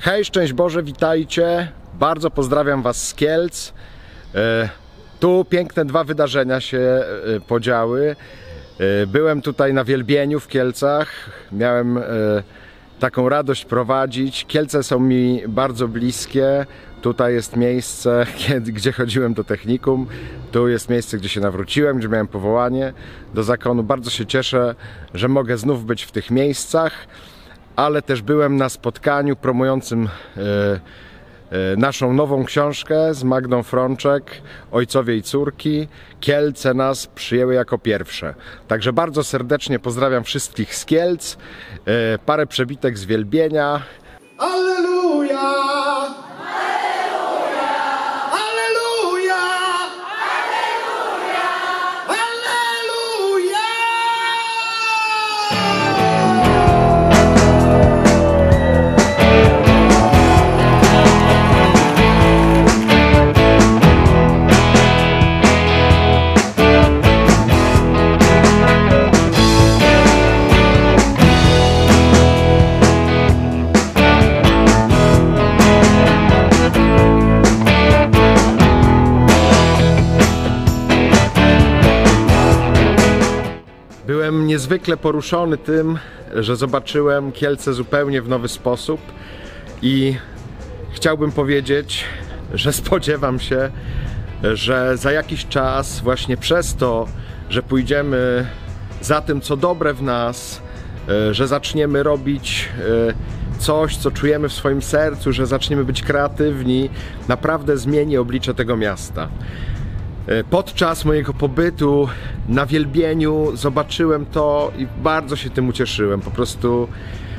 Hej, szczęść Boże, witajcie. Bardzo pozdrawiam Was z Kielc. E, Tu piękne dwa wydarzenia się e, podziały. E, Byłem tutaj na wielbieniu w Kielcach. Miałem taką radość prowadzić. Kielce są mi bardzo bliskie. Tutaj jest miejsce, gdzie chodziłem do technikum. Tu jest miejsce, gdzie się nawróciłem, gdzie miałem powołanie do zakonu. Bardzo się cieszę, że mogę znów być w tych miejscach ale też byłem na spotkaniu promującym e, e, naszą nową książkę z Magdą Frączek, Ojcowie i Córki. Kielce nas przyjęły jako pierwsze. Także bardzo serdecznie pozdrawiam wszystkich z Kielc. E, Parę przebitek z wielbienia. Alleluja! Byłem niezwykle poruszony tym, że zobaczyłem Kielce zupełnie w nowy sposób i chciałbym powiedzieć, że spodziewam się, że za jakiś czas właśnie przez to, że pójdziemy za tym, co dobre w nas, e, że zaczniemy robić e, coś, co czujemy w swoim sercu, że zaczniemy być kreatywni, naprawdę zmieni oblicze tego miasta. E, Podczas mojego pobytu na wielbieniu zobaczyłem to i bardzo się tym ucieszyłem. Po prostu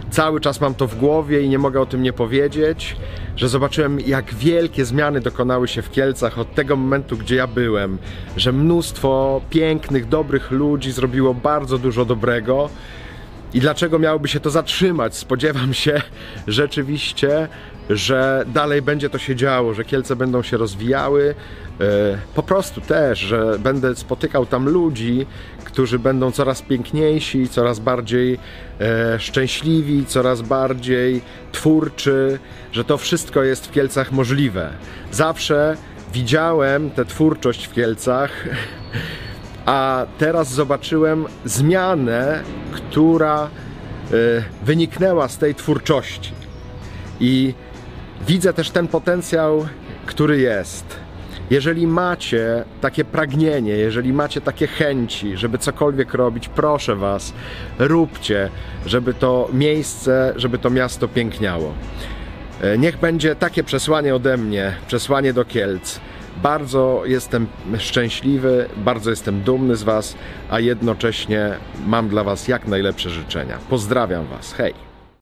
cały czas mam to w głowie i nie mogę o tym nie powiedzieć, że zobaczyłem, jak wielkie zmiany dokonały się w Kielcach od tego momentu, gdzie ja byłem, że mnóstwo pięknych, dobrych ludzi zrobiło bardzo dużo dobrego. I dlaczego miałoby się to zatrzymać? Spodziewam się rzeczywiście, że dalej będzie to się działo, że Kielce będą się rozwijały. e, Po prostu też, że będę spotykał tam ludzi, którzy będą coraz piękniejsi, coraz bardziej e, szczęśliwi, coraz bardziej twórczy, że to wszystko jest w Kielcach możliwe. Zawsze widziałem tę twórczość w Kielcach a teraz zobaczyłem zmianę, która e, wyniknęła z tej twórczości. I widzę też ten potencjał, który jest. Jeżeli macie takie pragnienie, jeżeli macie takie chęci, żeby cokolwiek robić, proszę Was, róbcie, żeby to miejsce, żeby to miasto piękniało. E, Niech będzie takie przesłanie ode mnie, przesłanie do Kielc. Bardzo jestem szczęśliwy, bardzo jestem dumny z Was, a jednocześnie mam dla Was jak najlepsze życzenia. Pozdrawiam Was. Hej!